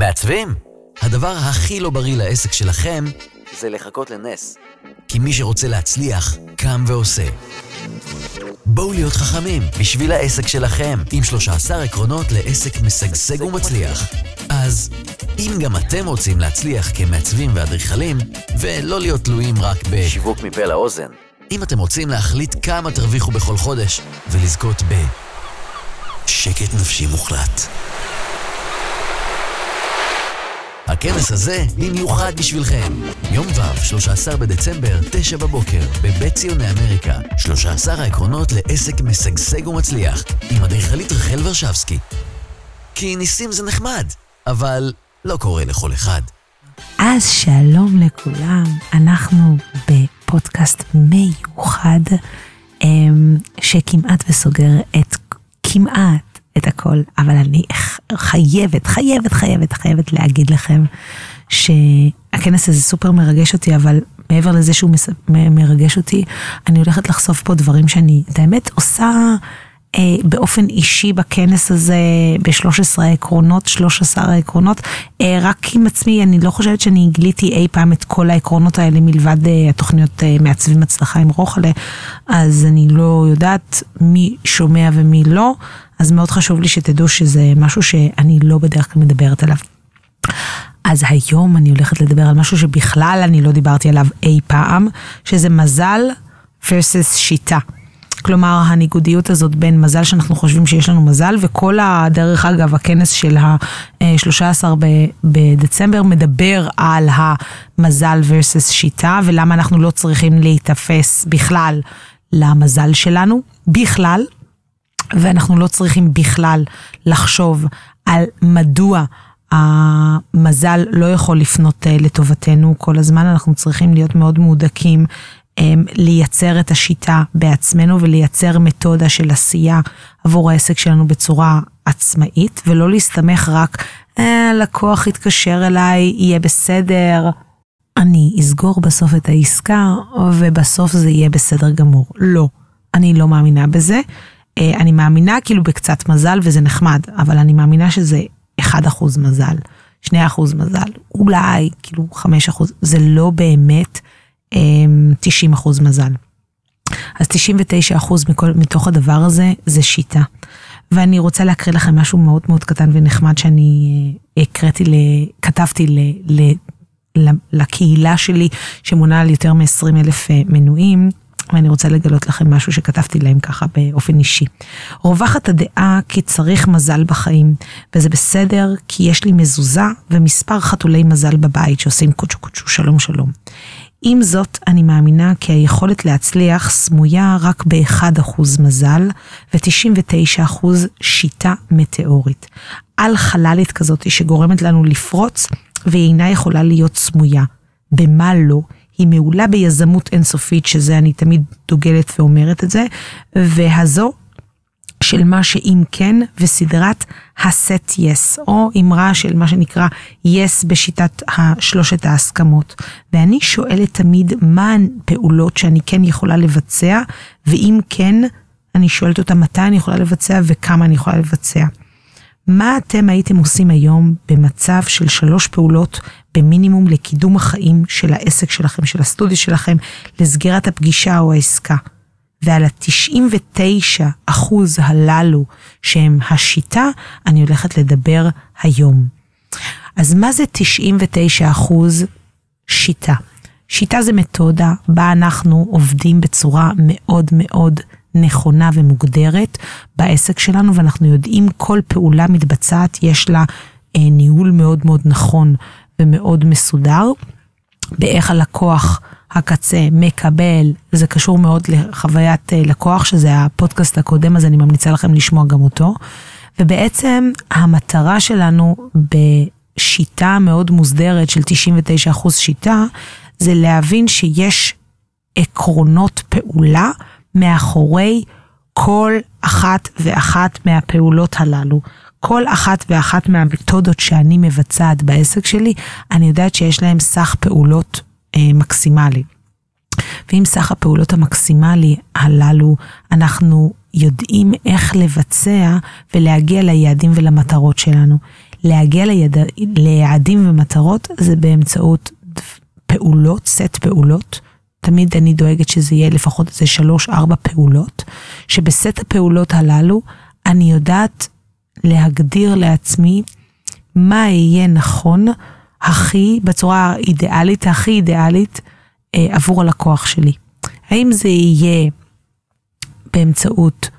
מעצבים? הדבר הכי לא בריא לעסק שלכם זה לחכות לנס. כי מי שרוצה להצליח, קם ועושה. בואו להיות חכמים בשביל העסק שלכם, עם 13 עקרונות לעסק משגשג ומצליח. אז אם גם אתם רוצים להצליח כמעצבים ואדריכלים, ולא להיות תלויים רק בשיווק מפה לאוזן, אם אתם רוצים להחליט כמה תרוויחו בכל חודש, ולזכות ב... שקט נפשי מוחלט. הכנס הזה במיוחד בשבילכם. יום ו', 13 בדצמבר, 9 בבוקר, בבית ציוני אמריקה. 13 העקרונות לעסק משגשג ומצליח, עם אדריכלית רחל ורשבסקי. כי ניסים זה נחמד, אבל לא קורה לכל אחד. אז שלום לכולם, אנחנו בפודקאסט מיוחד אמ, שכמעט וסוגר את כמעט את הכל, אבל אני חייבת, חייבת, חייבת, חייבת להגיד לכם שהכנס הזה סופר מרגש אותי, אבל מעבר לזה שהוא מרגש אותי, אני הולכת לחשוף פה דברים שאני, את האמת, עושה באופן אישי בכנס הזה, ב-13 העקרונות, 13 העקרונות, אה, רק עם עצמי, אני לא חושבת שאני גיליתי אי פעם את כל העקרונות האלה מלבד אה, התוכניות אה, מעצבים הצלחה עם רוחלה, אז אני לא יודעת מי שומע ומי לא. אז מאוד חשוב לי שתדעו שזה משהו שאני לא בדרך כלל מדברת עליו. אז היום אני הולכת לדבר על משהו שבכלל אני לא דיברתי עליו אי פעם, שזה מזל versus שיטה. כלומר, הניגודיות הזאת בין מזל שאנחנו חושבים שיש לנו מזל, וכל הדרך אגב, הכנס של ה-13 בדצמבר מדבר על המזל versus שיטה, ולמה אנחנו לא צריכים להיתפס בכלל למזל שלנו, בכלל, ואנחנו לא צריכים בכלל לחשוב על מדוע המזל לא יכול לפנות אה, לטובתנו כל הזמן, אנחנו צריכים להיות מאוד מהודקים, לייצר את השיטה בעצמנו ולייצר מתודה של עשייה עבור העסק שלנו בצורה עצמאית, ולא להסתמך רק, אה, לקוח יתקשר אליי, יהיה בסדר. אני אסגור בסוף את העסקה ובסוף זה יהיה בסדר גמור. לא, אני לא מאמינה בזה. אה, אני מאמינה כאילו בקצת מזל וזה נחמד, אבל אני מאמינה שזה 1% מזל, 2% מזל, אולי כאילו 5%, זה לא באמת 90% אמ, מזל. אז 99% מכל, מתוך הדבר הזה זה שיטה. ואני רוצה להקריא לכם משהו מאוד מאוד קטן ונחמד שאני אה, הקראתי, כתבתי ל, ל, לקהילה שלי שמונה על יותר מ-20 אלף אה, מנויים. ואני רוצה לגלות לכם משהו שכתבתי להם ככה באופן אישי. רווחת הדעה כי צריך מזל בחיים, וזה בסדר כי יש לי מזוזה ומספר חתולי מזל בבית שעושים קוצ'ו קוצ'ו שלום שלום. עם זאת, אני מאמינה כי היכולת להצליח סמויה רק ב-1% מזל ו-99% שיטה מטאורית. על חללית כזאת שגורמת לנו לפרוץ והיא אינה יכולה להיות סמויה. במה לא? היא מעולה ביזמות אינסופית, שזה אני תמיד דוגלת ואומרת את זה, והזו של מה שאם כן, וסדרת הסט יס, yes, או אמרה של מה שנקרא יס yes בשיטת שלושת ההסכמות. ואני שואלת תמיד מה הפעולות שאני כן יכולה לבצע, ואם כן, אני שואלת אותה מתי אני יכולה לבצע וכמה אני יכולה לבצע. מה אתם הייתם עושים היום במצב של שלוש פעולות במינימום לקידום החיים של העסק שלכם, של הסטודיו שלכם, לסגירת הפגישה או העסקה? ועל ה-99 אחוז הללו שהם השיטה, אני הולכת לדבר היום. אז מה זה 99 אחוז שיטה? שיטה זה מתודה בה אנחנו עובדים בצורה מאוד מאוד נכונה ומוגדרת בעסק שלנו, ואנחנו יודעים כל פעולה מתבצעת, יש לה אה, ניהול מאוד מאוד נכון ומאוד מסודר, באיך הלקוח הקצה מקבל, זה קשור מאוד לחוויית אה, לקוח, שזה הפודקאסט הקודם, אז אני ממליצה לכם לשמוע גם אותו. ובעצם המטרה שלנו בשיטה מאוד מוסדרת של 99% שיטה, זה להבין שיש עקרונות פעולה מאחורי כל אחת ואחת מהפעולות הללו. כל אחת ואחת מהמתודות שאני מבצעת בעסק שלי, אני יודעת שיש להם סך פעולות אה, מקסימלי. ואם סך הפעולות המקסימלי הללו, אנחנו יודעים איך לבצע ולהגיע ליעדים ולמטרות שלנו. להגיע ליד... ליעדים ומטרות זה באמצעות פעולות, סט פעולות. תמיד אני דואגת שזה יהיה לפחות איזה שלוש-ארבע פעולות, שבסט הפעולות הללו אני יודעת להגדיר לעצמי מה יהיה נכון הכי, בצורה האידיאלית, הכי אידיאלית אה, עבור הלקוח שלי. האם זה יהיה באמצעות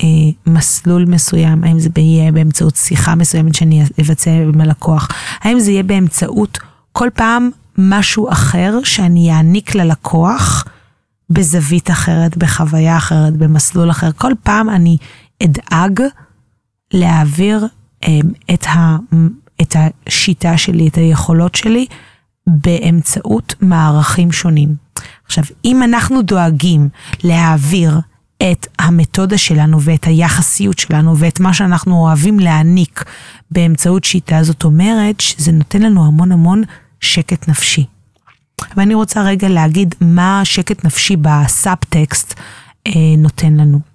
אה, מסלול מסוים, האם זה יהיה באמצעות שיחה מסוימת שאני אבצע עם הלקוח, האם זה יהיה באמצעות כל פעם משהו אחר שאני אעניק ללקוח בזווית אחרת, בחוויה אחרת, במסלול אחר. כל פעם אני אדאג להעביר אה, את, ה, את השיטה שלי, את היכולות שלי, באמצעות מערכים שונים. עכשיו, אם אנחנו דואגים להעביר את המתודה שלנו ואת היחסיות שלנו ואת מה שאנחנו אוהבים להעניק באמצעות שיטה, זאת אומרת שזה נותן לנו המון המון שקט נפשי. ואני רוצה רגע להגיד מה שקט נפשי בסאבטקסט אה, נותן לנו.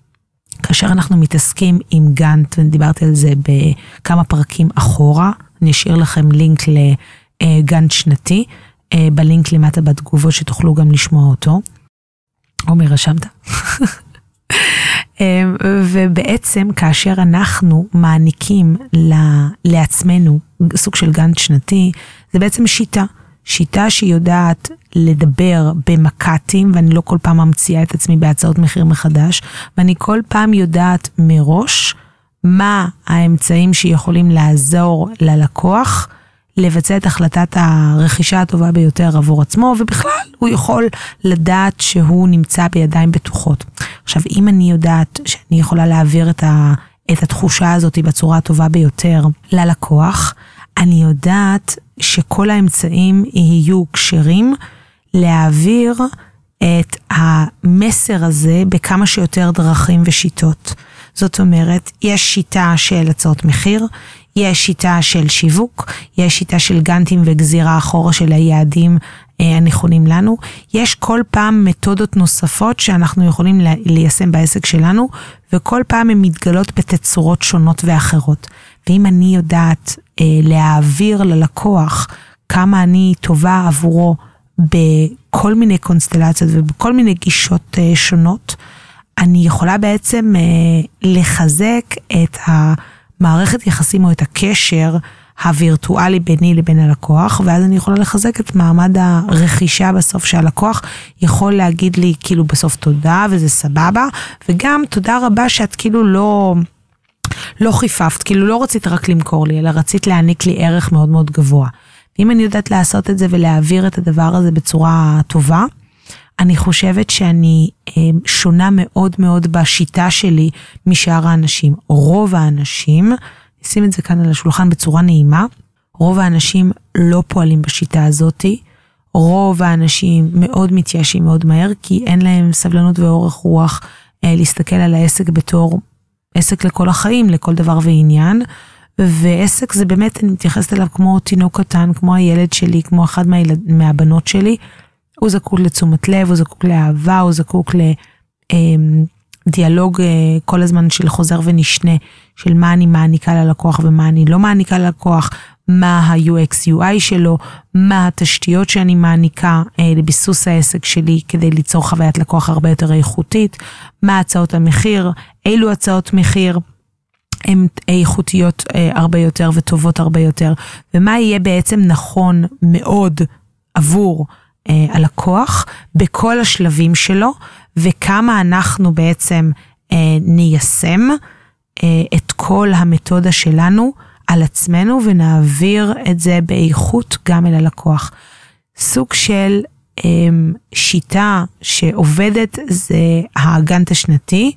כאשר אנחנו מתעסקים עם גאנט, ודיברתי על זה בכמה פרקים אחורה, אני אשאיר לכם לינק לגאנט שנתי, אה, בלינק למטה בתגובות שתוכלו גם לשמוע אותו. עומר, רשמת? אה, ובעצם כאשר אנחנו מעניקים לעצמנו סוג של גאנט שנתי, זה בעצם שיטה. שיטה שיודעת לדבר במק"טים, ואני לא כל פעם ממציאה את עצמי בהצעות מחיר מחדש, ואני כל פעם יודעת מראש מה האמצעים שיכולים לעזור ללקוח לבצע את החלטת הרכישה הטובה ביותר עבור עצמו, ובכלל הוא יכול לדעת שהוא נמצא בידיים בטוחות. עכשיו, אם אני יודעת שאני יכולה להעביר את, ה, את התחושה הזאת בצורה הטובה ביותר ללקוח, אני יודעת שכל האמצעים יהיו כשרים להעביר את המסר הזה בכמה שיותר דרכים ושיטות. זאת אומרת, יש שיטה של הצעות מחיר, יש שיטה של שיווק, יש שיטה של גאנטים וגזירה אחורה של היעדים אה, הנכונים לנו. יש כל פעם מתודות נוספות שאנחנו יכולים ליישם בעסק שלנו, וכל פעם הן מתגלות בתצורות שונות ואחרות. ואם אני יודעת אה, להעביר ללקוח כמה אני טובה עבורו בכל מיני קונסטלציות ובכל מיני גישות אה, שונות, אני יכולה בעצם אה, לחזק את המערכת יחסים או את הקשר הווירטואלי ביני לבין הלקוח, ואז אני יכולה לחזק את מעמד הרכישה בסוף שהלקוח יכול להגיד לי כאילו בסוף תודה וזה סבבה, וגם תודה רבה שאת כאילו לא... לא חיפפת, כאילו לא רצית רק למכור לי, אלא רצית להעניק לי ערך מאוד מאוד גבוה. ואם אני יודעת לעשות את זה ולהעביר את הדבר הזה בצורה טובה, אני חושבת שאני אה, שונה מאוד מאוד בשיטה שלי משאר האנשים. רוב האנשים, נשים את זה כאן על השולחן בצורה נעימה, רוב האנשים לא פועלים בשיטה הזאתי. רוב האנשים מאוד מתייאשים מאוד מהר, כי אין להם סבלנות ואורך רוח אה, להסתכל על העסק בתור עסק לכל החיים, לכל דבר ועניין. ועסק זה באמת, אני מתייחסת אליו כמו תינוק קטן, כמו הילד שלי, כמו אחד מהילד, מהבנות שלי. הוא זקוק לתשומת לב, הוא זקוק לאהבה, הוא זקוק לדיאלוג אמ, אה, כל הזמן של חוזר ונשנה, של מה אני מעניקה ללקוח ומה אני לא מעניקה ללקוח, מה ה-UX UI שלו, מה התשתיות שאני מעניקה אה, לביסוס העסק שלי כדי ליצור חוויית לקוח הרבה יותר איכותית, מה הצעות המחיר, אילו הצעות מחיר. הן איכותיות אה, הרבה יותר וטובות הרבה יותר, ומה יהיה בעצם נכון מאוד עבור אה, הלקוח בכל השלבים שלו, וכמה אנחנו בעצם אה, ניישם אה, את כל המתודה שלנו על עצמנו ונעביר את זה באיכות גם אל הלקוח. סוג של אה, שיטה שעובדת זה הגאנט השנתי.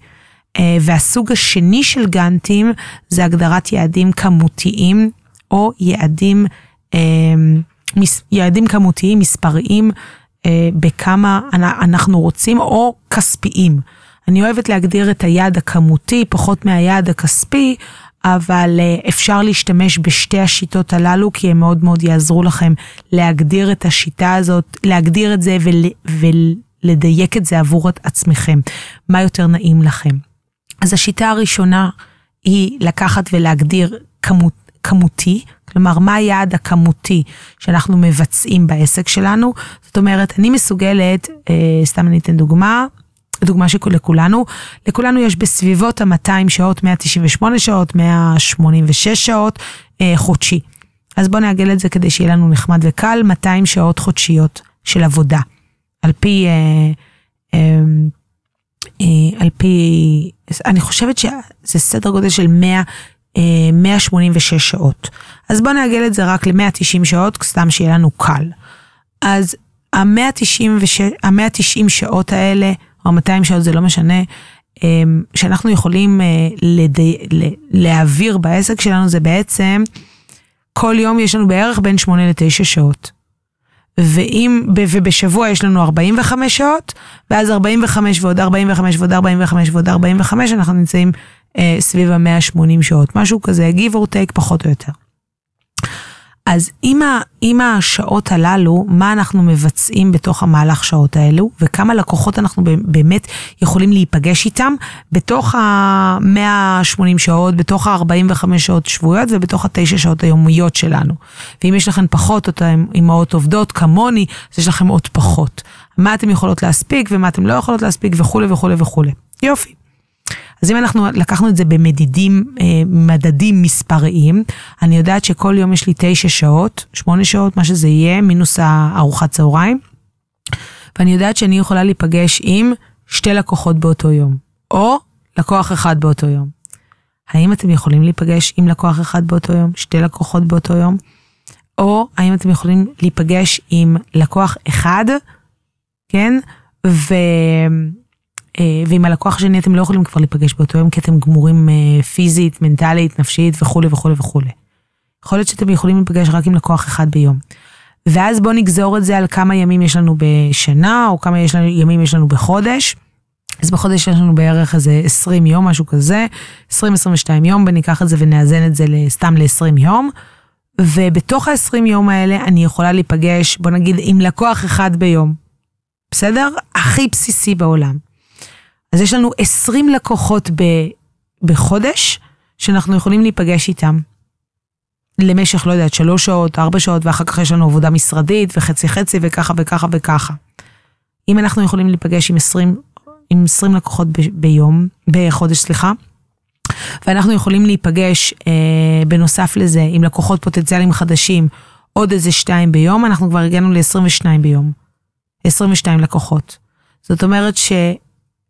אה, והסוג השני של גאנטים זה הגדרת יעדים כמותיים או יעדים, אה, יעדים כמותיים, מספריים, אה, בכמה אנחנו רוצים, או כספיים. אני אוהבת להגדיר את היעד הכמותי פחות מהיעד הכספי, אבל אפשר להשתמש בשתי השיטות הללו, כי הם מאוד מאוד יעזרו לכם להגדיר את השיטה הזאת, להגדיר את זה ול, ולדייק את זה עבור עצמכם. מה יותר נעים לכם. אז השיטה הראשונה היא לקחת ולהגדיר כמות, כמותי, כלומר, מה היעד הכמותי שאנחנו מבצעים בעסק שלנו. זאת אומרת, אני מסוגלת, אה, סתם אני אתן דוגמה, דוגמה שלכולנו, לכולנו יש בסביבות ה-200 שעות, 198 שעות, 186 שעות אה, חודשי. אז בואו נעגל את זה כדי שיהיה לנו נחמד וקל, 200 שעות חודשיות של עבודה. על פי, אה, אה, על פי, אני חושבת שזה סדר גודל של 100, אה, 186 שעות. אז בואו נעגל את זה רק ל-190 שעות, סתם שיהיה לנו קל. אז ה-190 שעות האלה, או 200 שעות, זה לא משנה, אמ, שאנחנו יכולים אה, לדי, להעביר בעסק שלנו, זה בעצם, כל יום יש לנו בערך בין 8 ל-9 שעות. ואם, ובשבוע יש לנו 45 שעות, ואז 45 ועוד 45 ועוד 45 ועוד 45, אנחנו נמצאים אה, סביב ה-180 שעות, משהו כזה, give or take פחות או יותר. אז עם, ה, עם השעות הללו, מה אנחנו מבצעים בתוך המהלך שעות האלו, וכמה לקוחות אנחנו באמת יכולים להיפגש איתם בתוך ה-180 שעות, בתוך ה-45 שעות שבועיות ובתוך ה-9 שעות היומיות שלנו. ואם יש לכם פחות, אותן אימהות עובדות כמוני, אז יש לכם עוד פחות. מה אתן יכולות להספיק ומה אתן לא יכולות להספיק וכולי וכולי וכולי. יופי. אז אם אנחנו לקחנו את זה במדידים, אה, מדדים מספריים, אני יודעת שכל יום יש לי תשע שעות, שמונה שעות, מה שזה יהיה, מינוס הארוחת צהריים, ואני יודעת שאני יכולה להיפגש עם שתי לקוחות באותו יום, או לקוח אחד באותו יום. האם אתם יכולים להיפגש עם לקוח אחד באותו יום, שתי לקוחות באותו יום? או האם אתם יכולים להיפגש עם לקוח אחד, כן? ו... אה, ועם הלקוח השני אתם לא יכולים כבר להיפגש באותו יום כי אתם גמורים אה, פיזית, מנטלית, נפשית וכולי וכולי וכולי. יכול להיות שאתם יכולים להיפגש רק עם לקוח אחד ביום. ואז בואו נגזור את זה על כמה ימים יש לנו בשנה, או כמה יש לנו, ימים יש לנו בחודש. אז בחודש יש לנו בערך איזה 20 יום, משהו כזה, 20-22 יום, וניקח את זה ונאזן את זה סתם ל-20 יום. ובתוך ה-20 יום האלה אני יכולה להיפגש, בוא נגיד, עם לקוח אחד ביום. בסדר? הכי בסיסי בעולם. אז יש לנו 20 לקוחות ב, בחודש שאנחנו יכולים להיפגש איתם. למשך, לא יודעת, שלוש שעות, ארבע שעות, ואחר כך יש לנו עבודה משרדית, וחצי חצי, וככה וככה וככה. אם אנחנו יכולים להיפגש עם 20, עם 20 לקוחות ב, ביום, בחודש, סליחה, ואנחנו יכולים להיפגש אה, בנוסף לזה עם לקוחות פוטנציאליים חדשים, עוד איזה שתיים ביום, אנחנו כבר הגענו ל-22 ביום. 22 לקוחות. זאת אומרת ש...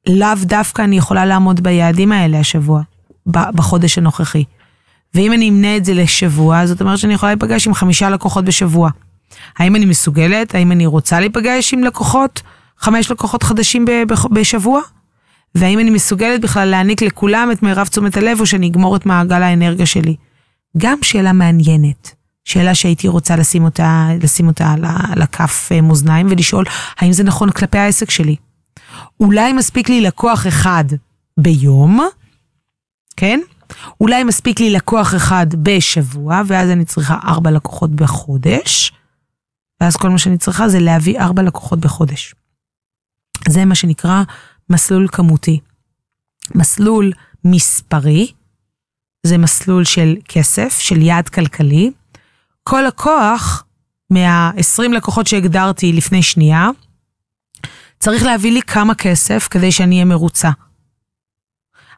לאו דווקא אני יכולה לעמוד ביעדים האלה השבוע, בחודש הנוכחי. ואם אני אמנה את זה לשבוע, זאת אומרת שאני יכולה להיפגש עם חמישה לקוחות בשבוע. האם אני מסוגלת? האם אני רוצה להיפגש עם לקוחות? חמש לקוחות חדשים בשבוע? והאם אני מסוגלת בכלל להעניק לכולם את מירב תשומת הלב, או שאני אגמור את מעגל האנרגיה שלי? גם שאלה מעניינת. שאלה שהייתי רוצה לשים אותה, לשים אותה על הכף אה, מאזניים ולשאול, האם זה נכון כלפי העסק שלי? אולי מספיק לי לקוח אחד ביום, כן? אולי מספיק לי לקוח אחד בשבוע, ואז אני צריכה ארבע לקוחות בחודש, ואז כל מה שאני צריכה זה להביא ארבע לקוחות בחודש. זה מה שנקרא מסלול כמותי. מסלול מספרי, זה מסלול של כסף, של יעד כלכלי. כל לקוח מה-20 לקוחות שהגדרתי לפני שנייה, צריך להביא לי כמה כסף כדי שאני אהיה מרוצה.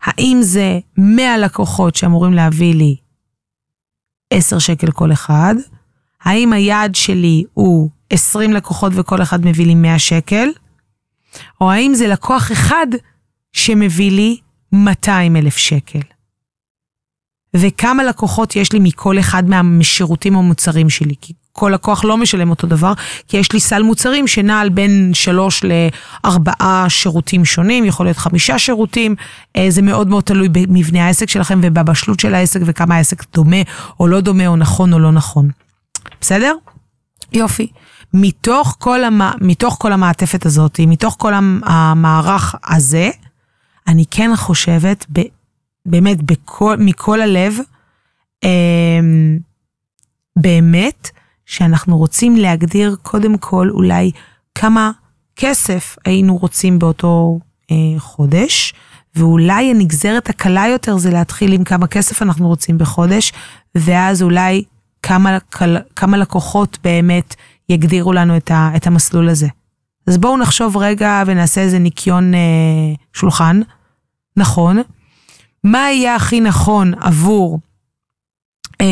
האם זה 100 לקוחות שאמורים להביא לי 10 שקל כל אחד? האם היעד שלי הוא 20 לקוחות וכל אחד מביא לי 100 שקל? או האם זה לקוח אחד שמביא לי 200 אלף שקל? וכמה לקוחות יש לי מכל אחד מהשירותים או מוצרים שלי? כי כל לקוח לא משלם אותו דבר, כי יש לי סל מוצרים שנע על בין שלוש לארבעה שירותים שונים, יכול להיות חמישה שירותים, אה, זה מאוד מאוד תלוי במבנה העסק שלכם ובבשלות של העסק וכמה העסק דומה או לא דומה או נכון או לא נכון. בסדר? יופי. מתוך כל, המ... מתוך כל המעטפת הזאת, מתוך כל המערך הזה, אני כן חושבת, ב... באמת, בכל, מכל הלב, אה, באמת, שאנחנו רוצים להגדיר קודם כל אולי כמה כסף היינו רוצים באותו אה, חודש, ואולי הנגזרת הקלה יותר זה להתחיל עם כמה כסף אנחנו רוצים בחודש, ואז אולי כמה, כמה לקוחות באמת יגדירו לנו את, ה, את המסלול הזה. אז בואו נחשוב רגע ונעשה איזה ניקיון אה, שולחן, נכון. מה יהיה הכי נכון עבור אה,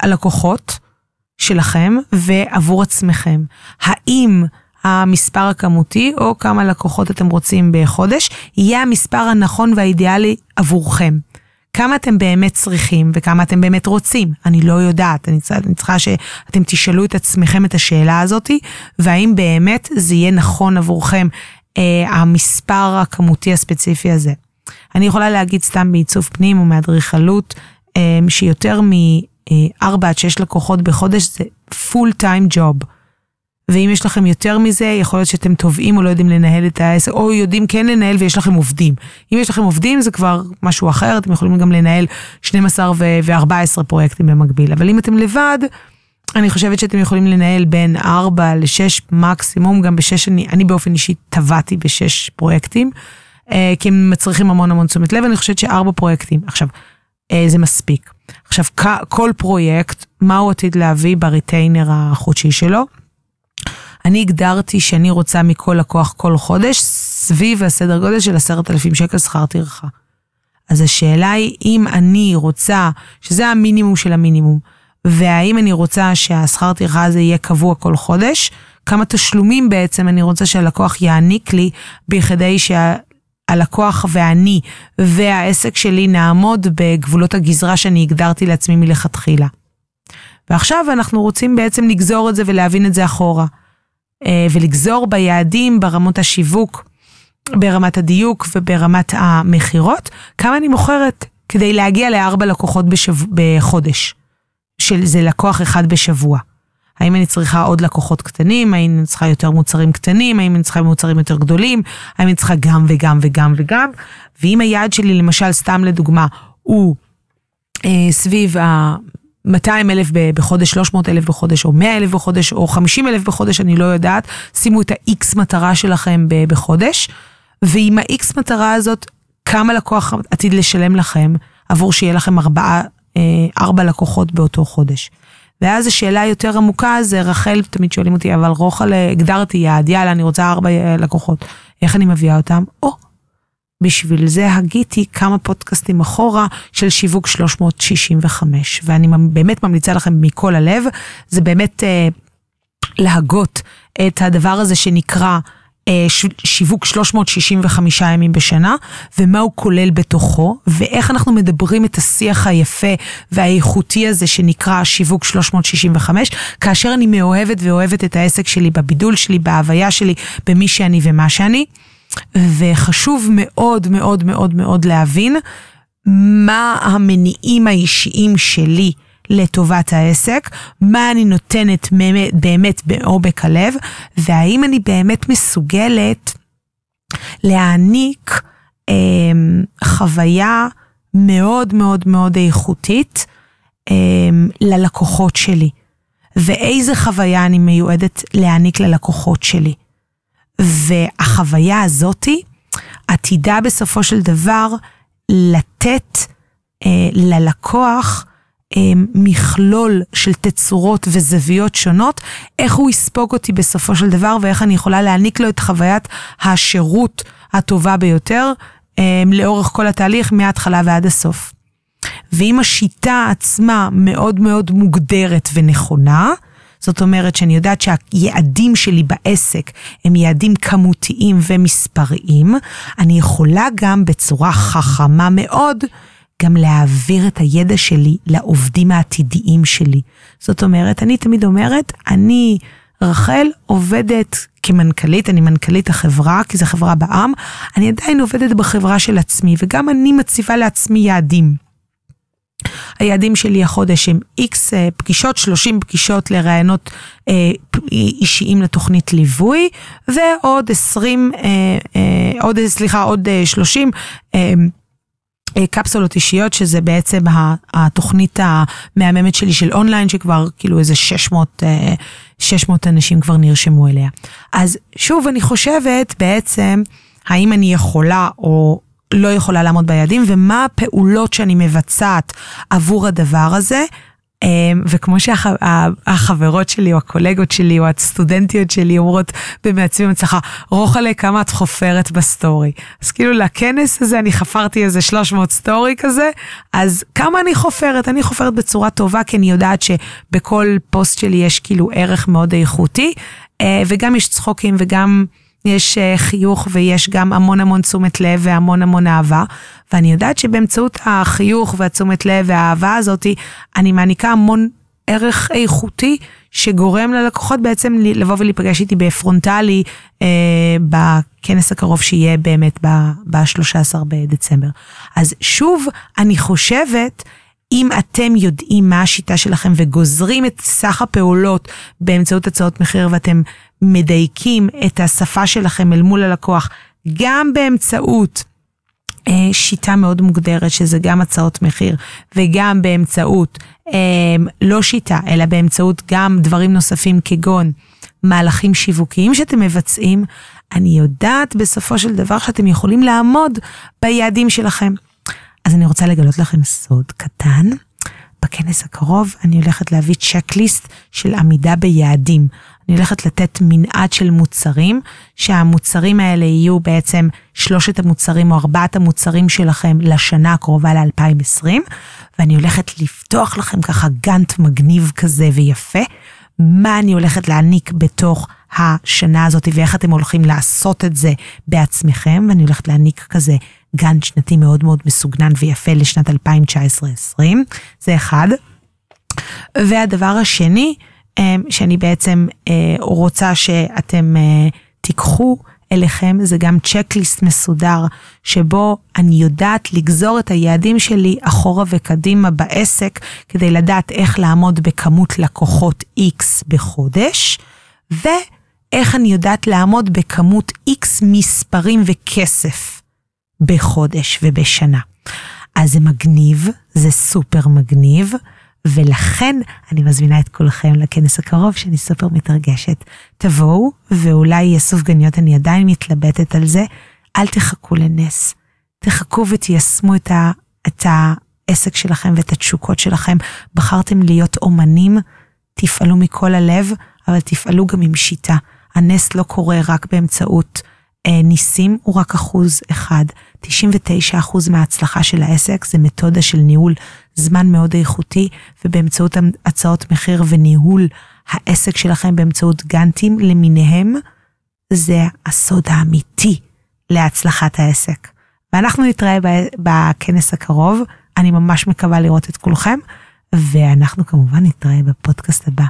הלקוחות שלכם ועבור עצמכם? האם המספר הכמותי או כמה לקוחות אתם רוצים בחודש, יהיה המספר הנכון והאידיאלי עבורכם. כמה אתם באמת צריכים וכמה אתם באמת רוצים, אני לא יודעת, אני אני צריכה שאתם תשאלו את עצמכם את השאלה הזאתי, והאם באמת זה יהיה נכון עבורכם אה, המספר הכמותי הספציפי הזה. אני יכולה להגיד סתם בעיצוב פנים ומאדריכלות, אה, שיותר מ-4 עד 6 לקוחות בחודש זה full time job. ואם יש לכם יותר מזה, יכול להיות שאתם תובעים או לא יודעים לנהל את העסק, או יודעים כן לנהל ויש לכם עובדים. אם יש לכם עובדים זה כבר משהו אחר, אתם יכולים גם לנהל 12 ו-14 פרויקטים במקביל. אבל אם אתם לבד, אני חושבת שאתם יכולים לנהל בין 4 ל-6 מקסימום, גם ב-6 אני, אני באופן אישי טבעתי ב-6 פרויקטים, אה, כי הם מצריכים המון המון תשומת לב, אני חושבת שארבע פרויקטים. עכשיו, אה, זה מספיק. עכשיו, כל פרויקט, מה הוא עתיד להביא בריטיינר החודשי שלו? אני הגדרתי שאני רוצה מכל לקוח כל חודש סביב הסדר גודל של עשרת אלפים שקל שכר טרחה. אז השאלה היא אם אני רוצה, שזה המינימום של המינימום, והאם אני רוצה שהשכר טרחה הזה יהיה קבוע כל חודש, כמה תשלומים בעצם אני רוצה שהלקוח יעניק לי בכדי שהלקוח ואני והעסק שלי נעמוד בגבולות הגזרה שאני הגדרתי לעצמי מלכתחילה. ועכשיו אנחנו רוצים בעצם לגזור את זה ולהבין את זה אחורה. אה, ולגזור ביעדים ברמות השיווק, ברמת הדיוק וברמת המכירות, כמה אני מוכרת כדי להגיע לארבע לקוחות בשב... בחודש, שזה לקוח אחד בשבוע. האם אני צריכה עוד לקוחות קטנים? האם אני צריכה יותר מוצרים קטנים? האם אני צריכה מוצרים יותר גדולים? האם אני צריכה גם וגם וגם וגם? ואם היעד שלי, למשל, סתם לדוגמה, הוא אה, סביב ה... 200 אלף בחודש, 300 אלף בחודש, או 100 אלף בחודש, או 50 אלף בחודש, אני לא יודעת. שימו את ה-X מטרה שלכם בחודש, ועם ה-X מטרה הזאת, כמה לקוח עתיד לשלם לכם עבור שיהיה לכם ארבעה, אה, ארבע לקוחות באותו חודש. ואז השאלה היותר עמוקה זה, רחל, תמיד שואלים אותי, אבל רוחל, הגדרתי יעד, יאללה, אני רוצה ארבע אה, לקוחות. איך אני מביאה אותם? או, בשביל זה הגיתי כמה פודקאסטים אחורה של שיווק 365, ואני באמת ממליצה לכם מכל הלב, זה באמת אה, להגות את הדבר הזה שנקרא אה, שיווק 365 ימים בשנה, ומה הוא כולל בתוכו, ואיך אנחנו מדברים את השיח היפה והאיכותי הזה שנקרא שיווק 365, כאשר אני מאוהבת ואוהבת את העסק שלי, בבידול שלי, בהוויה שלי, במי שאני ומה שאני. וחשוב מאוד מאוד מאוד מאוד להבין מה המניעים האישיים שלי לטובת העסק, מה אני נותנת באמת, באמת בעומק הלב, והאם אני באמת מסוגלת להעניק אה, חוויה מאוד מאוד מאוד איכותית אה, ללקוחות שלי, ואיזה חוויה אני מיועדת להעניק ללקוחות שלי. והחוויה הזאתי עתידה בסופו של דבר לתת אה, ללקוח מכלול של תצורות וזוויות שונות, איך הוא יספוג אותי בסופו של דבר ואיך אני יכולה להעניק לו את חוויית השירות הטובה ביותר אה, לאורך כל התהליך מההתחלה ועד הסוף. ואם השיטה עצמה מאוד מאוד מוגדרת ונכונה, זאת אומרת שאני יודעת שהיעדים שלי בעסק הם יעדים כמותיים ומספריים, אני יכולה גם בצורה חכמה מאוד גם להעביר את הידע שלי לעובדים העתידיים שלי. זאת אומרת, אני תמיד אומרת, אני, רחל, עובדת כמנכ"לית, אני מנכ"לית החברה, כי זו חברה בעם, אני עדיין עובדת בחברה של עצמי, וגם אני מציבה לעצמי יעדים. היעדים שלי החודש הם איקס אה, פגישות, 30 פגישות לראיונות אה, אישיים לתוכנית ליווי, ועוד 20, אה, אה, עוד, סליחה, עוד 30 אה, אה, אה, קפסולות אישיות, שזה בעצם התוכנית המהממת שלי של אונליין, שכבר כאילו איזה 600, 600 אה, אנשים כבר נרשמו אליה. אז שוב, אני חושבת בעצם, האם אני יכולה או לא יכולה לעמוד ביעדים, ומה הפעולות שאני מבצעת עבור הדבר הזה. אמ, וכמו שהחברות שלי או הקולגות שלי או הסטודנטיות שלי אומרות במעצבים הצלחה, רוחלה כמה את חופרת בסטורי. אז כאילו לכנס הזה אני חפרתי איזה 300 סטורי כזה, אז כמה אני חופרת? אני חופרת בצורה טובה כי אני יודעת שבכל פוסט שלי יש כאילו ערך מאוד איכותי, אה, וגם יש צחוקים וגם... יש אה, חיוך ויש גם המון המון תשומת לב והמון המון אהבה. ואני יודעת שבאמצעות החיוך והתשומת לב והאהבה הזאתי, אני מעניקה המון ערך איכותי שגורם ללקוחות בעצם לבוא ולהיפגש איתי בפרונטלי אה, בכנס הקרוב שיהיה באמת ב-13 בדצמבר. אז שוב, אני חושבת, אם אתם יודעים מה השיטה שלכם וגוזרים את סך הפעולות באמצעות הצעות מחיר ואתם מדייקים את השפה שלכם אל מול הלקוח, גם באמצעות אה, שיטה מאוד מוגדרת, שזה גם הצעות מחיר, וגם באמצעות, אה, לא שיטה, אלא באמצעות גם דברים נוספים כגון מהלכים שיווקיים שאתם מבצעים, אני יודעת בסופו של דבר שאתם יכולים לעמוד ביעדים שלכם. אז אני רוצה לגלות לכם סוד קטן. בכנס הקרוב אני הולכת להביא צ'קליסט של עמידה ביעדים. אני הולכת לתת מנעד של מוצרים, שהמוצרים האלה יהיו בעצם שלושת המוצרים או ארבעת המוצרים שלכם לשנה הקרובה ל-2020, ואני הולכת לפתוח לכם ככה גאנט מגניב כזה ויפה, מה אני הולכת להעניק בתוך השנה הזאת ואיך אתם הולכים לעשות את זה בעצמכם, ואני הולכת להעניק כזה גאנט שנתי מאוד מאוד מסוגנן ויפה לשנת 2019-2020, זה אחד. והדבר השני, שאני בעצם אה, רוצה שאתם אה, תיקחו אליכם, זה גם צ'קליסט מסודר, שבו אני יודעת לגזור את היעדים שלי אחורה וקדימה בעסק, כדי לדעת איך לעמוד בכמות לקוחות X בחודש, ואיך אני יודעת לעמוד בכמות X מספרים וכסף בחודש ובשנה. אז זה מגניב, זה סופר מגניב. ולכן אני מזמינה את כולכם לכנס הקרוב, שאני סופר מתרגשת. תבואו, ואולי יהיה סופגניות, אני עדיין מתלבטת על זה. אל תחכו לנס. תחכו ותיישמו את, ה, את העסק שלכם ואת התשוקות שלכם. בחרתם להיות אומנים, תפעלו מכל הלב, אבל תפעלו גם עם שיטה. הנס לא קורה רק באמצעות אה, ניסים, הוא רק אחוז אחד. 99% מההצלחה של העסק זה מתודה של ניהול זמן מאוד איכותי, ובאמצעות הצעות מחיר וניהול העסק שלכם באמצעות גאנטים למיניהם, זה הסוד האמיתי להצלחת העסק. ואנחנו נתראה בכנס הקרוב, אני ממש מקווה לראות את כולכם, ואנחנו כמובן נתראה בפודקאסט הבא.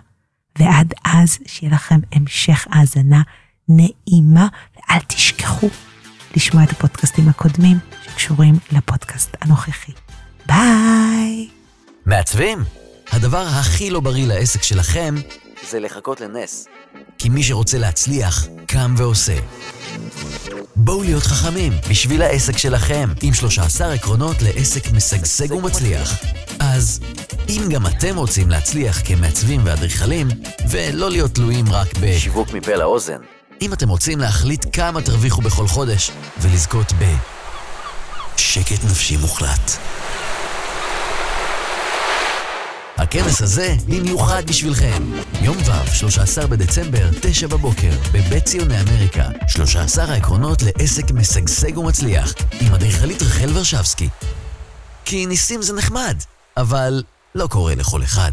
ועד אז, שיהיה לכם המשך האזנה נעימה, ואל תשכחו לשמוע את הפודקאסטים הקודמים שקשורים לפודקאסט הנוכחי. ביי! מעצבים? הדבר הכי לא בריא לעסק שלכם זה לחכות לנס. כי מי שרוצה להצליח, קם ועושה. בואו להיות חכמים בשביל העסק שלכם, עם 13 עקרונות לעסק משגשג ומצליח. אז אם גם אתם רוצים להצליח כמעצבים ואדריכלים, ולא להיות תלויים רק בשיווק מפה לאוזן, אם אתם רוצים להחליט כמה תרוויחו בכל חודש, ולזכות ב... שקט נפשי מוחלט. הכנס הזה במיוחד בשבילכם. יום ו', 13 בדצמבר, 9 בבוקר, בבית ציוני אמריקה. 13 העקרונות לעסק משגשג ומצליח, עם אדריכלית רחל ורשבסקי. כי ניסים זה נחמד, אבל לא קורה לכל אחד.